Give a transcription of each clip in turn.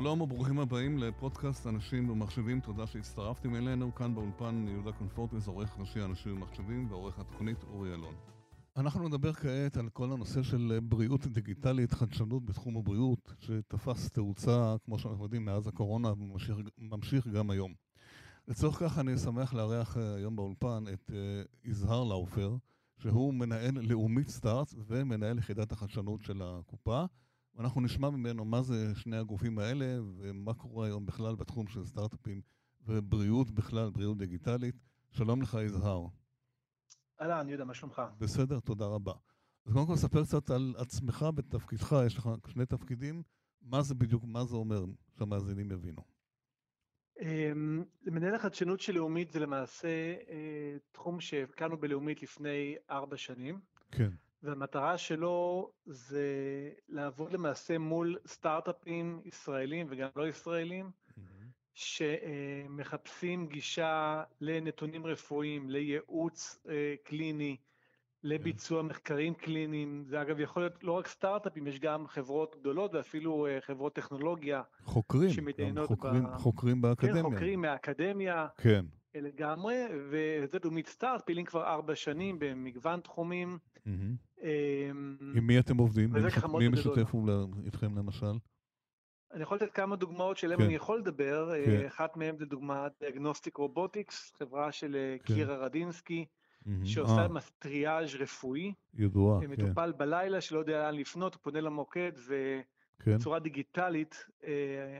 שלום וברוכים הבאים לפודקאסט אנשים ומחשבים, תודה שהצטרפתם אלינו. כאן באולפן יהודה קונפורטס, עורך ראשי אנשים ומחשבים ועורך התוכנית אורי אלון. אנחנו נדבר כעת על כל הנושא של בריאות דיגיטלית, חדשנות בתחום הבריאות, שתפס תאוצה, כמו שאנחנו יודעים, מאז הקורונה וממשיך גם היום. לצורך כך אני שמח לארח אה, היום באולפן את אה, יזהר לאופר, שהוא מנהל לאומית סטארט ומנהל יחידת החדשנות של הקופה. ואנחנו נשמע ממנו מה זה שני הגופים האלה ומה קורה היום בכלל בתחום של סטארט-אפים ובריאות בכלל, בריאות דיגיטלית. שלום לך יזהר. אהלן, יהודה, מה שלומך? בסדר, תודה רבה. אז קודם כל ספר קצת על עצמך בתפקידך, יש לך שני תפקידים, מה זה בדיוק, מה זה אומר, שהמאזינים יבינו. אמ, מנהל החדשנות של לאומית זה למעשה אה, תחום שהקמנו בלאומית לפני ארבע שנים. כן. והמטרה שלו זה לעבוד למעשה מול סטארט-אפים ישראלים וגם לא ישראלים, שמחפשים גישה לנתונים רפואיים, לייעוץ אה, קליני, לביצוע מחקרים קליניים. זה אגב יכול להיות לא רק סטארט-אפים, יש גם חברות גדולות ואפילו אה, חברות טכנולוגיה. חוקרים, חוקרים, ב... חוקרים באקדמיה. כן, חוקרים מהאקדמיה. כן. לגמרי, וזה לאומית סטארט, פעילים כבר ארבע שנים במגוון תחומים. עם מי אתם עובדים? מי משתף איתכם למשל? אני יכול לתת כמה דוגמאות שלהם כן. אני יכול לדבר, כן. אחת מהן זה דוגמת דיאגנוסטיק רובוטיקס, חברה של אה, כן. קירה רדינסקי, שעושה אה. טריאז' רפואי. ידועה, כן. מטופל בלילה שלא יודע לאן לפנות, הוא פונה למוקד ובצורה כן. דיגיטלית אה,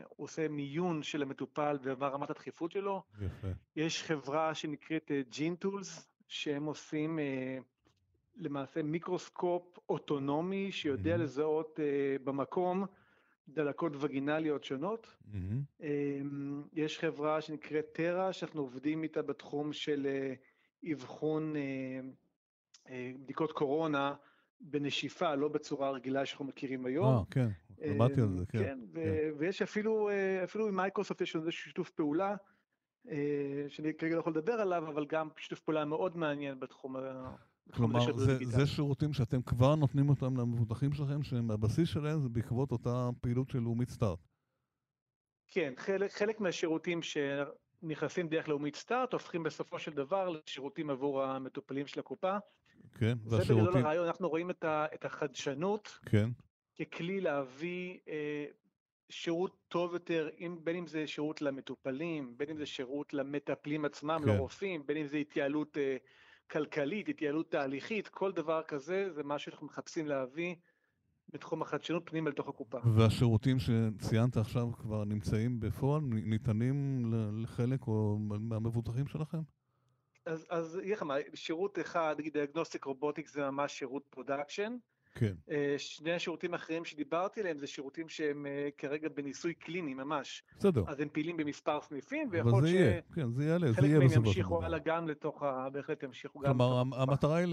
הוא עושה מיון של המטופל ומה רמת הדחיפות שלו. יפה. יש חברה שנקראת ג'ין טולס, שהם עושים למעשה מיקרוסקופ אוטונומי שיודע mm-hmm. לזהות uh, במקום דלקות וגינליות שונות. Mm-hmm. Um, יש חברה שנקראת טרה, שאנחנו עובדים איתה בתחום של uh, אבחון uh, uh, בדיקות קורונה בנשיפה, לא בצורה רגילה שאנחנו מכירים היום. אה, כן, למדתי על זה, כן. כן, כן. ויש אפילו, uh, אפילו עם מייקרוסופט יש לנו שיתוף פעולה. שאני כרגע לא יכול לדבר עליו, אבל גם שיתוף פעולה מאוד מעניין בתחום כלומר, זה, זה שירותים שאתם כבר נותנים אותם למבוטחים שלכם, שהבסיס שלהם זה בעקבות אותה פעילות של לאומית סטארט. כן, חלק, חלק מהשירותים שנכנסים דרך לאומית סטארט, הופכים בסופו של דבר לשירותים עבור המטופלים של הקופה. כן, והשירותים... זה בגדול הרעיון, אנחנו רואים את, ה, את החדשנות כן. ככלי להביא אה, שירות טוב יותר, אם, בין אם זה שירות למטופלים, בין אם זה שירות למטפלים עצמם, כן. לרופאים, בין אם זה התייעלות... אה, כלכלית, התייעלות תהליכית, כל דבר כזה זה מה שאנחנו מחפשים להביא בתחום החדשנות פנימה לתוך הקופה. והשירותים שציינת עכשיו כבר נמצאים בפועל, ניתנים לחלק או מהמבוטחים שלכם? אז, אז אגיד לך מה, שירות אחד, נגיד דיאגנוסטיק רובוטיק זה ממש שירות production, כן. אה, שני השירותים האחרים שדיברתי עליהם זה שירותים שהם אה, כרגע בניסוי קליני ממש. בסדר. אז הם פעילים במספר סניפים, ויכול להיות ש... יהיה, כן, זה יעלה, זה יהיה מהם ימשיכו הלאה גם לתוך ה... בהחלט ימשיכו גם... כלומר, המטרה היא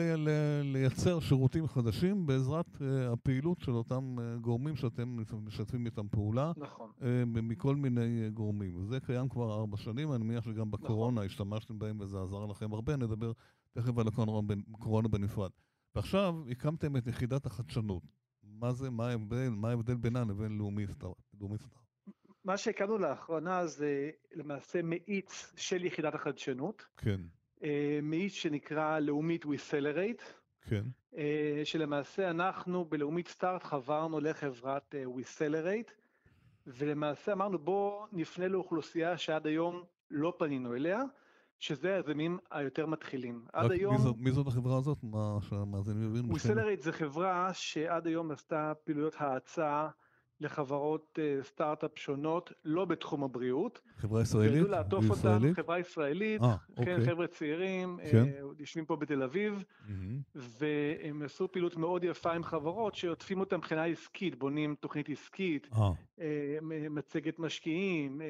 לייצר שירותים חדשים בעזרת אה, הפעילות של אותם גורמים שאתם משתפים איתם פעולה. נכון. מכל מיני גורמים. וזה קיים כבר ארבע שנים, אני מניח שגם בקורונה נכון. השתמשתם בהם וזה עזר לכם הרבה, נדבר תכף על הקורונה בנפרד. ועכשיו הקמתם את יחידת החדשנות. מה זה, מה ההבדל, מה ההבדל בינה לבין לאומי סטארט? מה שהקמנו לאחרונה זה למעשה מאיץ של יחידת החדשנות. כן. אה, מאיץ שנקרא לאומית WeCelerate. כן. אה, שלמעשה אנחנו בלאומית סטארט חברנו לחברת אה, WeCelerate, ולמעשה אמרנו בואו נפנה לאוכלוסייה שעד היום לא פנינו אליה. שזה היזמים היותר מתחילים. עד היום... מי זאת, מי זאת החברה הזאת? מה שהמאזינים יבינו? וויסלרית זה חברה שעד היום עשתה פעילויות האצה לחברות אה, סטארט-אפ שונות, לא בתחום הבריאות. חברה ישראלית? וידעו לעטוף אותם, חברה ישראלית, 아, אה, כן, אוקיי. חבר'ה צעירים, כן. אה, יושבים פה בתל אביב, mm-hmm. והם עשו פעילות מאוד יפה עם חברות שעוטפים אותם מבחינה עסקית, בונים תוכנית עסקית, אה, מצגת משקיעים,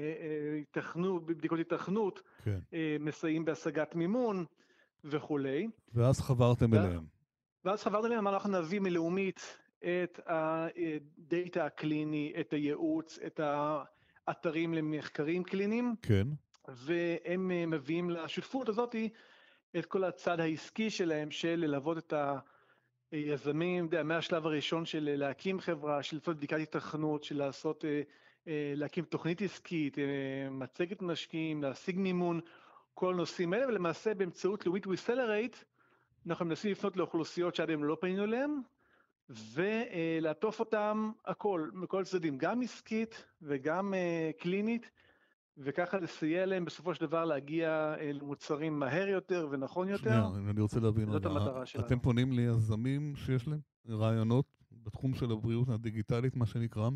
התכנות, בדיקות התכנות, כן. מסייעים בהשגת מימון וכולי. ואז חברתם אליהם. ואז חברתם אליהם, אנחנו נביא מלאומית את הדאטה הקליני, את הייעוץ, את האתרים למחקרים קליניים. כן. והם אה, מביאים לשותפות הזאתי את כל הצד העסקי שלהם של ללוות את היזמים, יודע, מהשלב הראשון של להקים חברה, של לעשות בדיקת התכנות, של לעשות להקים תוכנית עסקית, מצגת משקיעים, להשיג מימון, כל הנושאים האלה, ולמעשה באמצעות לאומית וויסלרייט, אנחנו מנסים לפנות לאוכלוסיות שעד היום לא פנינו אליהן, ולעטוף אותם הכל, מכל הצדדים, גם עסקית וגם קלינית, וככה לסייע להם בסופו של דבר להגיע למוצרים מהר יותר ונכון יותר. שנייה, אני רוצה להבין, זאת המטרה שלנו. אתם פונים ליזמים שיש להם רעיונות בתחום של הבריאות הדיגיטלית, מה שנקרא?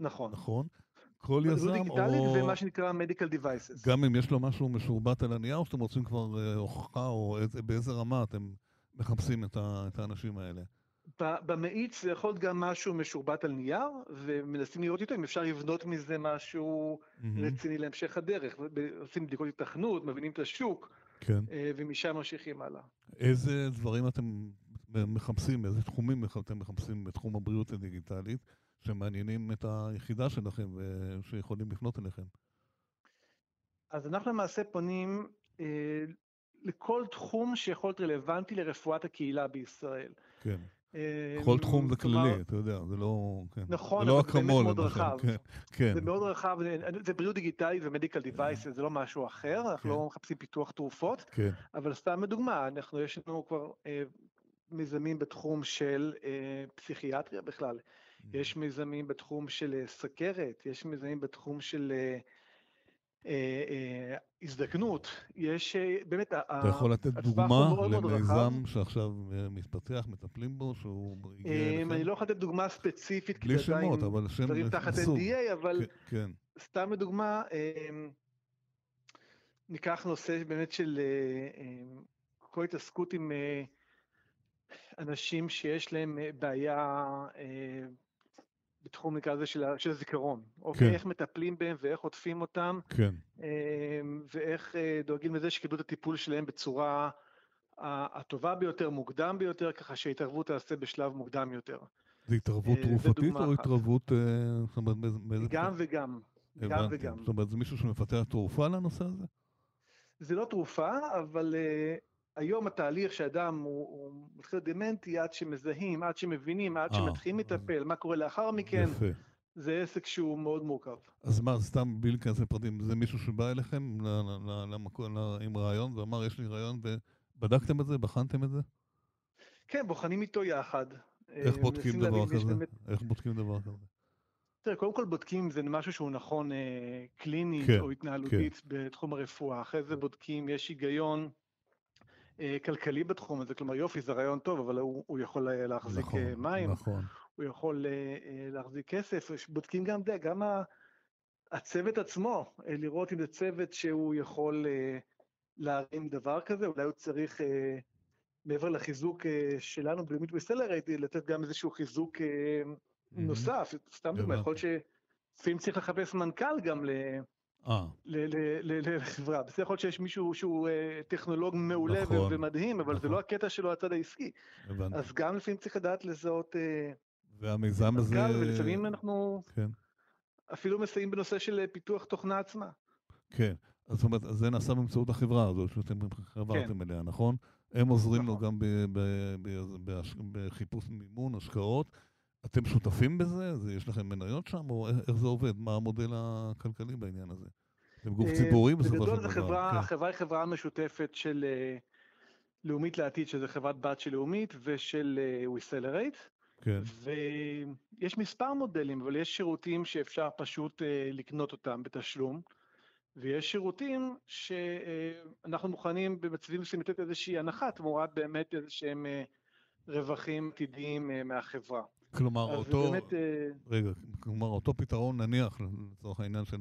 נכון. נכון? כל יזם או... דיגיטלית זה מה שנקרא medical devices. גם אם יש לו משהו משורבט על הנייר, או שאתם רוצים כבר הוכחה, או באיזה רמה אתם מחפשים את האנשים האלה? במאיץ זה יכול להיות גם משהו משורבט על נייר, ומנסים לראות איתו אם אפשר לבנות מזה משהו רציני להמשך הדרך. עושים בדיקות התכנות, מבינים את השוק, כן. ומשם ממשיכים הלאה. איזה דברים אתם מחפשים, איזה תחומים אתם מחפשים בתחום הבריאות הדיגיטלית, שמעניינים את היחידה שלכם ושיכולים לפנות אליכם? אז אנחנו למעשה פונים אה, לכל תחום שיכול להיות רלוונטי לרפואת הקהילה בישראל. כן. כל תחום זה כללי, אתה יודע, זה לא... נכון, זה לא אבל זה באמת מאוד רחב. כן, כן. זה מאוד רחב, זה בריאות דיגיטלית ומדיקל דיווייסס, זה לא משהו אחר, אנחנו כן. לא מחפשים פיתוח תרופות, כן, אבל סתם לדוגמה, אנחנו, יש לנו כבר אה, מיזמים בתחום של אה, פסיכיאטריה בכלל, יש מיזמים בתחום של אה, סכרת, יש מיזמים בתחום של אה, אה, אה, הזדקנות, יש אה, באמת, ה- אתה יכול לתת דוגמה. למיזם שעכשיו אה, מתפתח, מטפלים בו, שהוא הגיע אה, אליכם? אני לא יכול לתת דוגמה ספציפית, בלי שמות, אבל שם דברים תחת סוג. NDA, אבל כן, כן, סתם לדוגמה, אמ, ניקח נושא באמת של אה, אמ, כל התעסקות עם אה, אנשים שיש להם אה, בעיה אה, בתחום נקרא לזה של של הזיכרון, אוקיי? כן. איך מטפלים בהם ואיך עוטפים אותם, כן, אמ, ואיך אה, דואגים לזה שקיבלו את הטיפול שלהם בצורה הטובה ביותר, מוקדם ביותר, ככה שההתערבות תעשה בשלב מוקדם יותר. זה התערבות אה, תרופתית או אחת. התערבות, אה, זאת אומרת, באיזה... באיזה גם וגם, גם הבנתי. וגם. זאת אומרת, זה מישהו שמפתח תרופה לנושא הזה? זה לא תרופה, אבל uh, היום התהליך שאדם הוא, הוא מתחיל דמנטי עד שמזהים, עד שמבינים, עד אה, שמתחילים לטפל, מה קורה לאחר מכן, יפה. זה עסק שהוא מאוד מורכב. אז מה, סתם בלי להיכנס לפרטים, זה מישהו שבא אליכם ל- ל- ל- למקום, ל- עם רעיון ואמר, יש לי רעיון, ובדקתם את זה? בחנתם את זה? כן, בוחנים איתו יחד. איך אה, בודקים דבר כזה? באמת- איך בודקים דבר כזה? תראה, קודם כל בודקים אם זה משהו שהוא נכון אה, קלינית כן, או התנהלותית בתחום הרפואה, אחרי זה בודקים, יש היגיון כלכלי בתחום הזה, כלומר יופי זה רעיון טוב, אבל הוא, הוא יכול אה, להחזיק נכון, אה, מים, נכון. הוא יכול אה, אה, להחזיק כסף, בודקים גם זה, גם הצוות עצמו, אה, לראות אם זה צוות שהוא יכול אה, להרים דבר כזה, אולי הוא צריך, אה, מעבר לחיזוק אה, שלנו בלאומית בסלרייט, לתת גם איזשהו חיזוק אה, נוסף, סתם דוגמא, יכול להיות שלפעמים צריך לחפש מנכ"ל גם. אה, ל- לחברה, בסדר יכול להיות שיש מישהו שהוא אה, טכנולוג מעולה נכון, ומדהים, אבל זה נכון. לא הקטע שלו הצד העסקי. אז גם לפעמים צריך לדעת לזהות אה, והמיזם הזה... מנכ"ל, ולפעמים אנחנו כן, אפילו מסייעים בנושא של אה, פיתוח תוכנה עצמה. כן. זאת אומרת, זה נעשה באמצעות החברה הזו שאתם חברתם אליה, נכון? הם עוזרים לו נכון. גם בחיפוש מימון, השקעות. אתם שותפים בזה? זה- יש לכם מניות שם? או איך זה עובד? מה המודל הכלכלי בעניין הזה? אתם גוף אה, ציבורי בסופו של דבר. בגדול כן. החברה היא חברה משותפת של אה, לאומית לעתיד, שזה חברת בת של לאומית, ושל וויסלרייט. כן, ויש מספר מודלים, אבל יש שירותים שאפשר פשוט אה, לקנות אותם בתשלום, ויש שירותים שאנחנו מוכנים במצבים מסוימים לתת איזושהי הנחה תמורת באמת איזה שהם אה, רווחים עתידיים אה, מהחברה. כלומר, אותו... באמת, אה, רגע, כלומר, אותו פתרון, נניח, לצורך העניין של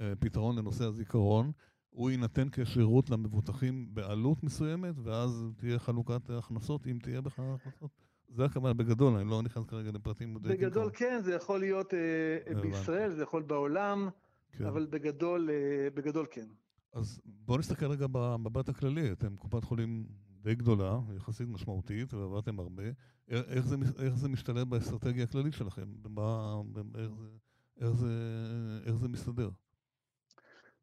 הפתרון לנושא הזיכרון, הוא יינתן כשירות למבוטחים בעלות מסוימת, ואז תהיה חלוקת הכנסות, אם תהיה בכלל הכנסות. זה הכוונה בגדול, אני לא נכנס כרגע לפרטים. בגדול כן, זה יכול להיות אה, הבנתי. בישראל, זה יכול בעולם, כן. אבל בגדול, אה, בגדול כן. אז בואו נסתכל רגע במבט הכללי. אתם קופת חולים די גדולה, יחסית משמעותית, ועבדתם הרבה. איך איך זה, איך זה משתלב באסטרטגיה הכללית שלכם? במה, איך, זה, איך, זה, איך זה מסתדר?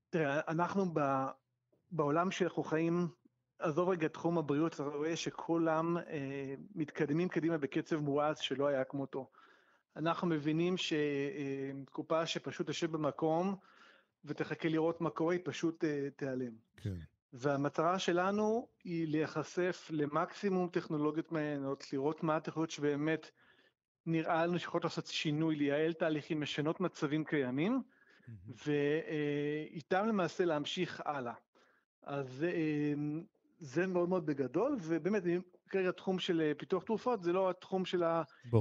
תראה, אנחנו ב, בעולם שאנחנו חיים, עזוב רגע תחום הבריאות, אתה רואה שכולם אה, מתקדמים קדימה בקצב מואץ שלא היה כמותו. אנחנו מבינים שקופה שפשוט תשב במקום ותחכה לראות מה קורה, היא פשוט תיעלם. כן. והמטרה שלנו היא להיחשף למקסימום טכנולוגיות מעניינות, לראות מה הטכנולוגיות שבאמת נראה לנו שיכולות לעשות שינוי, לייעל תהליכים, לשנות מצבים קיימים, ואיתם למעשה להמשיך הלאה. אז זה מאוד מאוד בגדול, ובאמת, כרגע תחום של פיתוח תרופות זה לא התחום של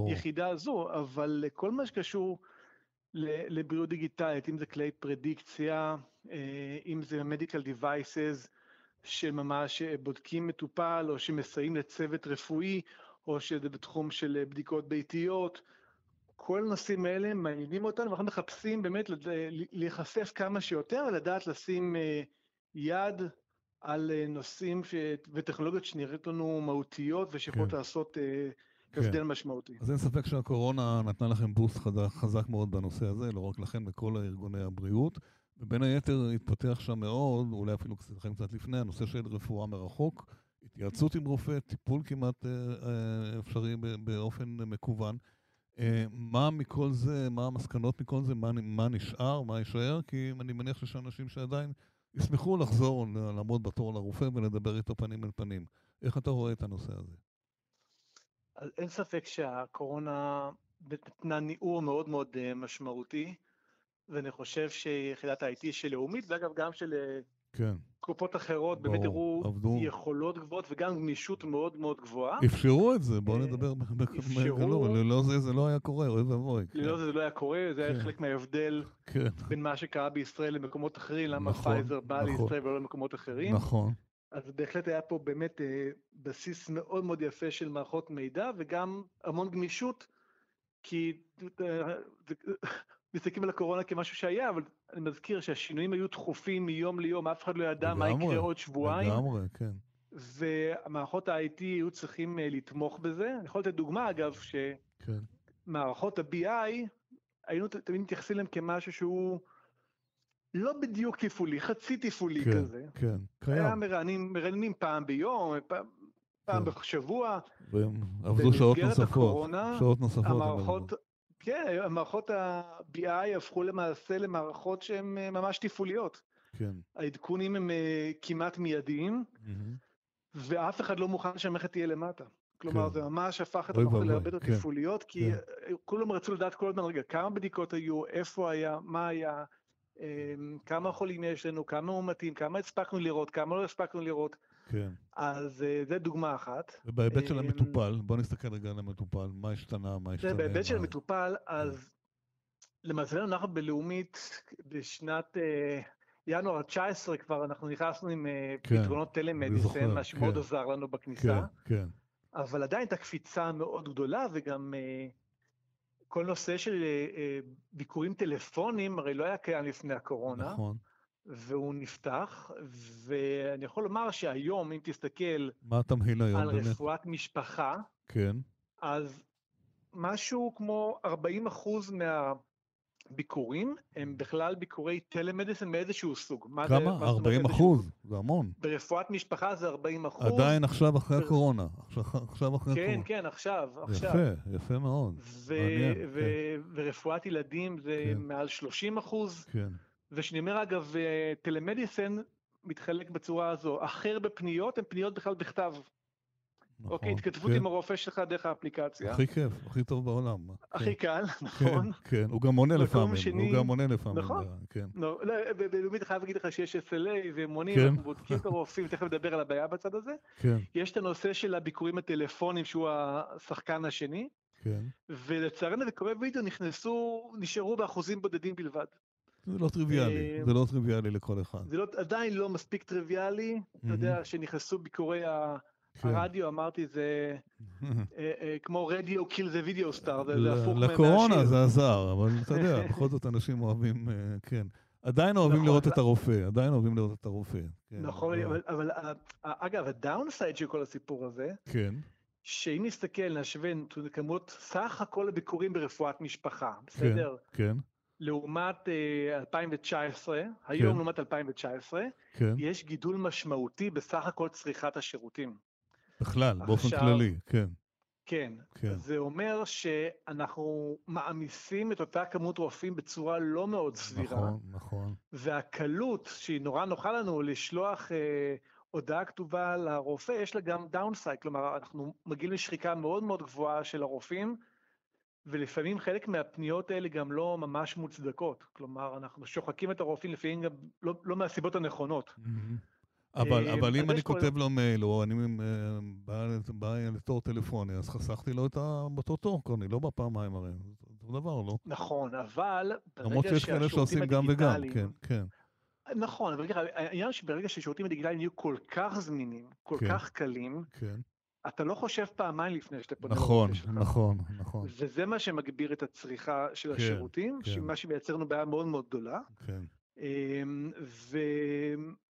היחידה הזו, אבל כל מה שקשור לבריאות דיגיטלית, אם זה כלי פרדיקציה, אם זה medical devices, שממש בודקים מטופל או שמסייעים לצוות רפואי, או שזה בתחום של בדיקות ביתיות, כל הנושאים האלה מעניינים אותנו, ואנחנו מחפשים באמת להיחשף כמה שיותר ולדעת לשים יד על נושאים ש... וטכנולוגיות שנראית לנו מהותיות ושיכולות כן. לעשות. הבדל משמעותי. אז אין ספק שהקורונה נתנה לכם בוסט חזק מאוד בנושא הזה, לא רק לכם, לכל ארגוני הבריאות. ובין היתר התפתח שם מאוד, אולי אפילו לכם קצת לפני, הנושא של רפואה מרחוק, התייעצות עם רופא, טיפול כמעט אה, אפשרי באופן מקוון. אה, מה מכל זה, מה המסקנות מכל זה, מה, מה נשאר, מה יישאר? כי אני מניח שיש אנשים שעדיין ישמחו לחזור, לעמוד בתור לרופא ולדבר איתו פנים אל פנים. איך אתה רואה את הנושא הזה? אז אין ספק שהקורונה נתנה ניעור מאוד מאוד אה, משמעותי. ואני חושב שיחידת ה-IT של לאומית, ואגב גם של אה, כן. קופות אחרות, בוא, באמת הראו עבדו. יכולות גבוהות וגם גמישות מאוד מאוד גבוהה. אפשרו את זה, בואו אה, נדבר בגלוי, ללא זה זה לא היה קורה, אוי ואבוי. ללא כן. זה זה לא היה קורה, זה היה כן. חלק מההבדל כן. בין מה שקרה בישראל למקומות אחרים, למה נכון, פייזר בא נכון. לישראל ולא למקומות אחרים. נכון. אז בהחלט היה פה באמת אה, בסיס מאוד מאוד יפה של מערכות מידע וגם המון גמישות, כי מסתכלים על הקורונה כמשהו שהיה, אבל אני מזכיר שהשינויים היו תכופים מיום ליום, אף אחד לא ידע מה יקרה עוד שבועיים. לגמרי, כן. ומערכות ה-IT היו צריכים אה, לתמוך בזה. אני יכול לתת דוגמה, אגב, שמערכות כן. ה-BI, היינו תמיד מתייחסים אליהם כמשהו שהוא לא בדיוק תפעולי, חצי תפעולי כן, כזה. כן, קיים. היה מרעננים, מרעננים פעם ביום, פעם, פעם כן. בשבוע. והם עבדו שעות נוספות. הקורונה, שעות נוספות. המערכות כן, מערכות ה-BI הפכו למעשה למערכות שהן אה, ממש תפעוליות. כן. העדכונים הם אה, כמעט מיידיים, mm-hmm. ואף אחד לא מוכן שהמערכת תהיה למטה. כלומר, כן. זה ממש הפך את המערכות להרבה יותר כן. תפעוליות, כי כן. כולם רצו לדעת כל הזמן, רגע, כמה בדיקות היו, איפה היה, מה היה, כמה חולים יש לנו, כמה מאומתים, כמה הספקנו לראות, כמה לא הספקנו לראות. כן. אז אה, זה דוגמה אחת. ובהיבט של אמ, המטופל, בוא נסתכל רגע על המטופל, מה השתנה, מה השתנה? בהיבט של המטופל, אז למזלנו אנחנו בלאומית בשנת אה, ינואר 19 כבר אנחנו נכנסנו עם אה, כן, פתרונות טלמדיסן, מה שמאוד כן. עזר לנו בכניסה. כן, כן. אבל עדיין הייתה קפיצה מאוד גדולה וגם כל נושא של ביקורים טלפונים הרי לא היה קיים לפני הקורונה. נכון. והוא נפתח, ואני יכול לומר שהיום, אם תסתכל... מה התמהיל היום על באמת? רפואת משפחה, כן. אז משהו כמו 40 אחוז מהביקורים הם בכלל ביקורי טלמדיסן מאיזשהו סוג. כמה? זה, 40 אחוז? זה המון. ברפואת משפחה זה 40 אחוז. עדיין עכשיו אחרי הקורונה. עכשיו, עכשיו אחרי כן, הקורונה. כן, כן, עכשיו, עכשיו. יפה, יפה מאוד. ו- מעניין, ו- כן. ורפואת ילדים זה כן. מעל 30 אחוז. כן. וכשאני אומר אגב טלמדיסן מתחלק בצורה הזו, אחר בפניות הן פניות בכלל בכתב. נכון, אוקיי, התכתבות כן. עם הרופא שלך דרך האפליקציה. הכי כיף, הכי טוב בעולם. הכי כן. קל, נכון. כן, כן, הוא גם עונה לפעמים, שני... הוא גם עונה לפעמים. נכון, כן. לא, לא, חייב להגיד לך שיש SLA ומונים, כן. אנחנו בודקים את הרופאים, תכף נדבר על הבעיה בצד הזה. כן. יש את הנושא של הביקורים הטלפונים, שהוא השחקן השני. כן. ולצערנו בקווי וידאו נכנסו, נשארו באחוזים בודדים בלבד. זה לא טריוויאלי, אה, זה לא טריוויאלי לכל אחד. זה לא, עדיין לא מספיק טריוויאלי, אתה יודע, שנכנסו ביקורי כן. הרדיו, אמרתי, זה אה, אה, כמו רדיו קיל זה וידאו סטאר, זה הפוך מהשיר. לקורונה זה עזר, אבל אתה יודע, בכל זאת אנשים אוהבים, כן. עדיין אוהבים נכון, לראות את הרופא, עדיין אוהבים לראות את הרופא. כן, נכון, אבל אגב, הדאונסייד של כל הסיפור הזה, כן. שאם נסתכל, נשווה כמות סך הכל הביקורים ברפואת משפחה, בסדר? כן, כן. לעומת 2019, אה, היום כן. לעומת 2019, כן. יש גידול משמעותי בסך הכל צריכת השירותים. בכלל, עכשיו, באופן כללי, כן. כן. כן. זה אומר שאנחנו מעמיסים את אותה כמות רופאים בצורה לא מאוד סבירה. נכון, נכון. והקלות שהיא נורא נוחה לנו לשלוח אה, הודעה כתובה לרופא, יש לה גם downside, כלומר אנחנו מגיעים לשחיקה מאוד מאוד גבוהה של הרופאים, ולפעמים חלק מהפניות האלה גם לא ממש מוצדקות. כלומר, אנחנו שוחקים את הרופאים לפעמים גם לא, לא מהסיבות הנכונות. אבל, אה, אבל אם אני כותב לו מייל, או אני אה, בא, בא לתור טלפוני, אז חסכתי לו את ה- באותו תור, אני לא בא פעמיים הרי, זה דבר, לא? נכון, אבל למרות שיש כאלה שעושים גם וגם, כן, כן, נכון, אבל העניין שברגע שהשירותים הדיגיטליים יהיו כל כך זמינים, כל כן. כך קלים, כן. אתה לא חושב פעמיים לפני שאתה פונה נכון, לרופא שלך. נכון, נכון, וזה מה שמגביר את הצריכה של כן, השירותים, כן. מה שמייצר לנו בעיה מאוד מאוד גדולה. כן. אמ, ו...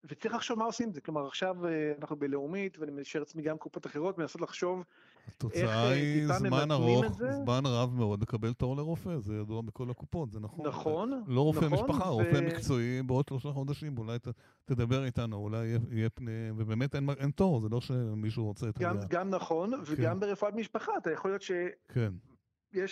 וצריך לחשוב מה עושים עם זה, כלומר עכשיו אה, אנחנו בלאומית, ואני משאר עצמי גם קופות אחרות, מנסות לחשוב, התוצאה אה, היא זמן ארוך, זה? זמן רב מאוד לקבל תור לרופא, זה ידוע בכל הקופות, זה נכון. נכון, לא רופא נכון, משפחה, ו- רופא מקצועי בעוד שלושה חודשים, אולי ת, תדבר איתנו, אולי יהיה, יהיה פני... ובאמת אין, אין תור, זה לא שמישהו רוצה את גם, ה... גם נכון, וגם ברפואת משפחה, אתה יכול להיות שיש כן,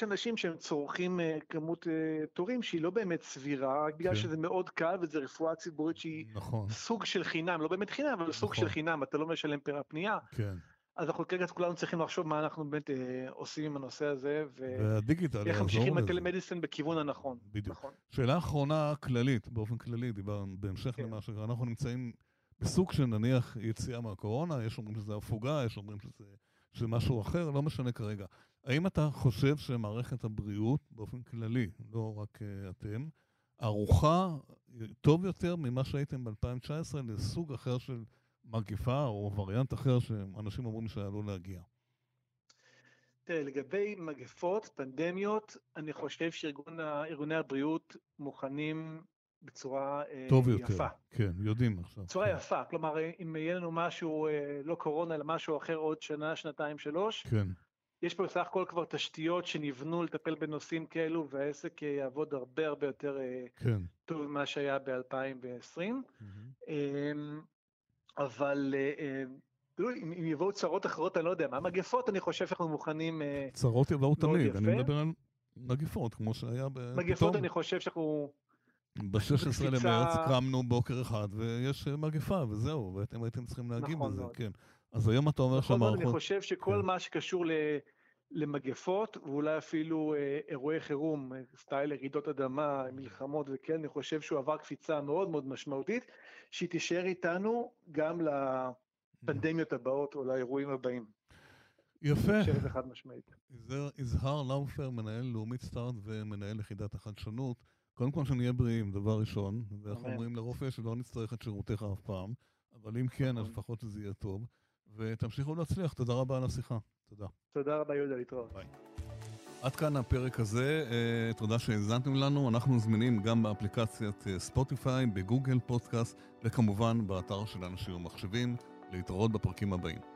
אנשים שהם צורכים אה, כמות אה, תורים שהיא לא באמת סבירה, רק בגלל כן. שזה מאוד קל וזו רפואה ציבורית שהיא נכון, סוג של חינם, לא באמת חינם, אבל סוג נכון. של חינם, אתה לא משלם פר הפנייה. כן. אז אנחנו כרגע כולנו צריכים לחשוב מה אנחנו באמת אה, עושים עם הנושא הזה, ואיך ממשיכים לזה. הטלמדיסין בכיוון הנכון. בדיוק. נכון. שאלה אחרונה כללית, באופן כללי, דיברנו בהמשך כן. למה שקרה, אנחנו נמצאים בסוג של נניח יציאה מהקורונה, יש אומרים שזה הפוגה, יש אומרים שזה, שזה משהו אחר, לא משנה כרגע. האם אתה חושב שמערכת הבריאות, באופן כללי, לא רק uh, אתם, ערוכה טוב יותר ממה שהייתם ב-2019 לסוג אחר של מגיפה או וריאנט אחר שאנשים אומרים שעלול להגיע? תראה, לגבי מגפות, פנדמיות, אני חושב שארגוני הבריאות מוכנים בצורה אה, טוב יותר. יפה. כן, יודעים עכשיו. בצורה כן. יפה, כלומר, אם יהיה לנו משהו, אה, לא קורונה, אלא משהו אחר עוד שנה, שנתיים, שלוש, כן, יש פה בסך הכל כבר תשתיות שנבנו לטפל בנושאים כאלו, והעסק אה, יעבוד הרבה הרבה יותר כן. טוב ממה שהיה ב-2020. מהמם. אמ, אבל אה, אה, תראו, אם אם יבואו צרות אחרות, אני לא יודע מה, מגפות, אני חושב שאנחנו מוכנים, צרות יבואו תמיד, אני יפה. מדבר על מגפות, כמו שהיה ב... מגפות פתאום אני חושב שאנחנו, ב-16 בקפיצה- למרץ קמנו בוקר אחד ויש אה, מגפה וזהו, ואתם הייתם צריכים להגיב נכון לזה. כן. אז היום אתה אומר זאת אני שהמערכות... חושב שכל כן. מה שקשור ל... למגפות, ואולי אפילו אה, אירועי חירום, אה, סטייל רעידות אדמה, מלחמות וכן, אני חושב שהוא עבר קפיצה מאוד מאוד משמעותית, שהיא תישאר איתנו גם לפנדמיות הבאות או לאירועים הבאים. יפה. חד משמעית. יזהר לאופר, מנהל לאומית סטארט ומנהל יחידת החדשנות. קודם כל שנהיה בריאים, דבר ראשון, ואנחנו. אומרים לרופא שלא נצטרך את שירותיך אף פעם, אבל אם כן, אז נכון. לפחות שזה יהיה טוב. ותמשיכו להצליח, תודה רבה על השיחה. תודה. תודה רבה יהודה, להתראות. עד כאן הפרק הזה, אה, תודה שהאזנתם לנו. אנחנו זמינים גם באפליקציית אה, ספוטיפיי, בגוגל פודקאסט, וכמובן באתר של אנשים ומחשבים. להתראות בפרקים הבאים.